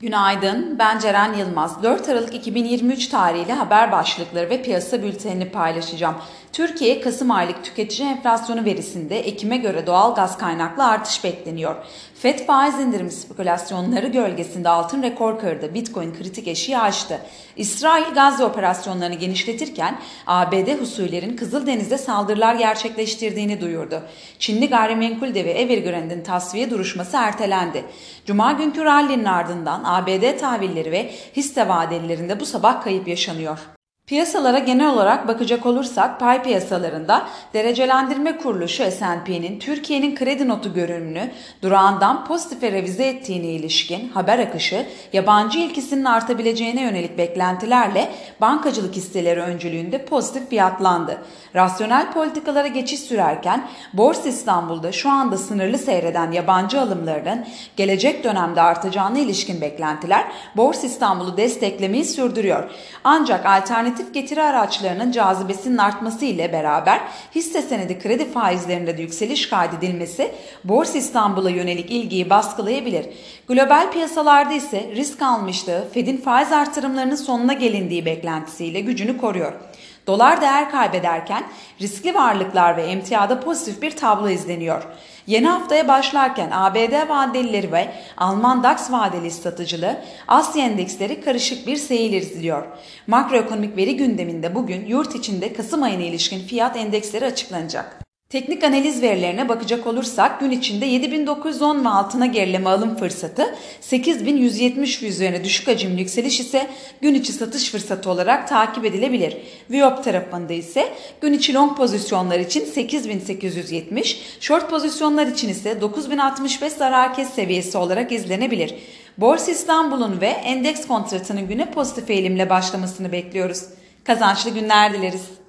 Günaydın, ben Ceren Yılmaz. 4 Aralık 2023 tarihli haber başlıkları ve piyasa bültenini paylaşacağım. Türkiye Kasım aylık tüketici enflasyonu verisinde Ekim'e göre doğal gaz kaynaklı artış bekleniyor. FED faiz indirimi spekülasyonları gölgesinde altın rekor kırdı. Bitcoin kritik eşiği aştı. İsrail Gazze operasyonlarını genişletirken ABD husulerin Kızıldeniz'de saldırılar gerçekleştirdiğini duyurdu. Çinli gayrimenkul devi Evergrande'in tasfiye duruşması ertelendi. Cuma günkü rallinin ardından ABD tahvilleri ve hisse vadelilerinde bu sabah kayıp yaşanıyor. Piyasalara genel olarak bakacak olursak pay piyasalarında derecelendirme kuruluşu S&P'nin Türkiye'nin kredi notu görünümünü durağından pozitife revize ettiğine ilişkin haber akışı yabancı ilkisinin artabileceğine yönelik beklentilerle bankacılık hisseleri öncülüğünde pozitif fiyatlandı. Rasyonel politikalara geçiş sürerken Borsa İstanbul'da şu anda sınırlı seyreden yabancı alımlarının gelecek dönemde artacağına ilişkin beklentiler Borsa İstanbul'u desteklemeyi sürdürüyor. Ancak alternatif alternatif getiri araçlarının cazibesinin artması ile beraber hisse senedi kredi faizlerinde de yükseliş kaydedilmesi Borsa İstanbul'a yönelik ilgiyi baskılayabilir. Global piyasalarda ise risk almışlığı Fed'in faiz artırımlarının sonuna gelindiği beklentisiyle gücünü koruyor. Dolar değer kaybederken riskli varlıklar ve emtiada pozitif bir tablo izleniyor. Yeni haftaya başlarken ABD vadelileri ve Alman DAX vadeli satıcılığı Asya endeksleri karışık bir seyir izliyor. Makroekonomik veri gündeminde bugün yurt içinde Kasım ayına ilişkin fiyat endeksleri açıklanacak. Teknik analiz verilerine bakacak olursak gün içinde 7910 ve altına gerileme alım fırsatı, 8170 üzerine düşük hacimli yükseliş ise gün içi satış fırsatı olarak takip edilebilir. Viyop tarafında ise gün içi long pozisyonlar için 8870, short pozisyonlar için ise 9065 zarar kes seviyesi olarak izlenebilir. Borsa İstanbul'un ve endeks kontratının güne pozitif eğilimle başlamasını bekliyoruz. Kazançlı günler dileriz.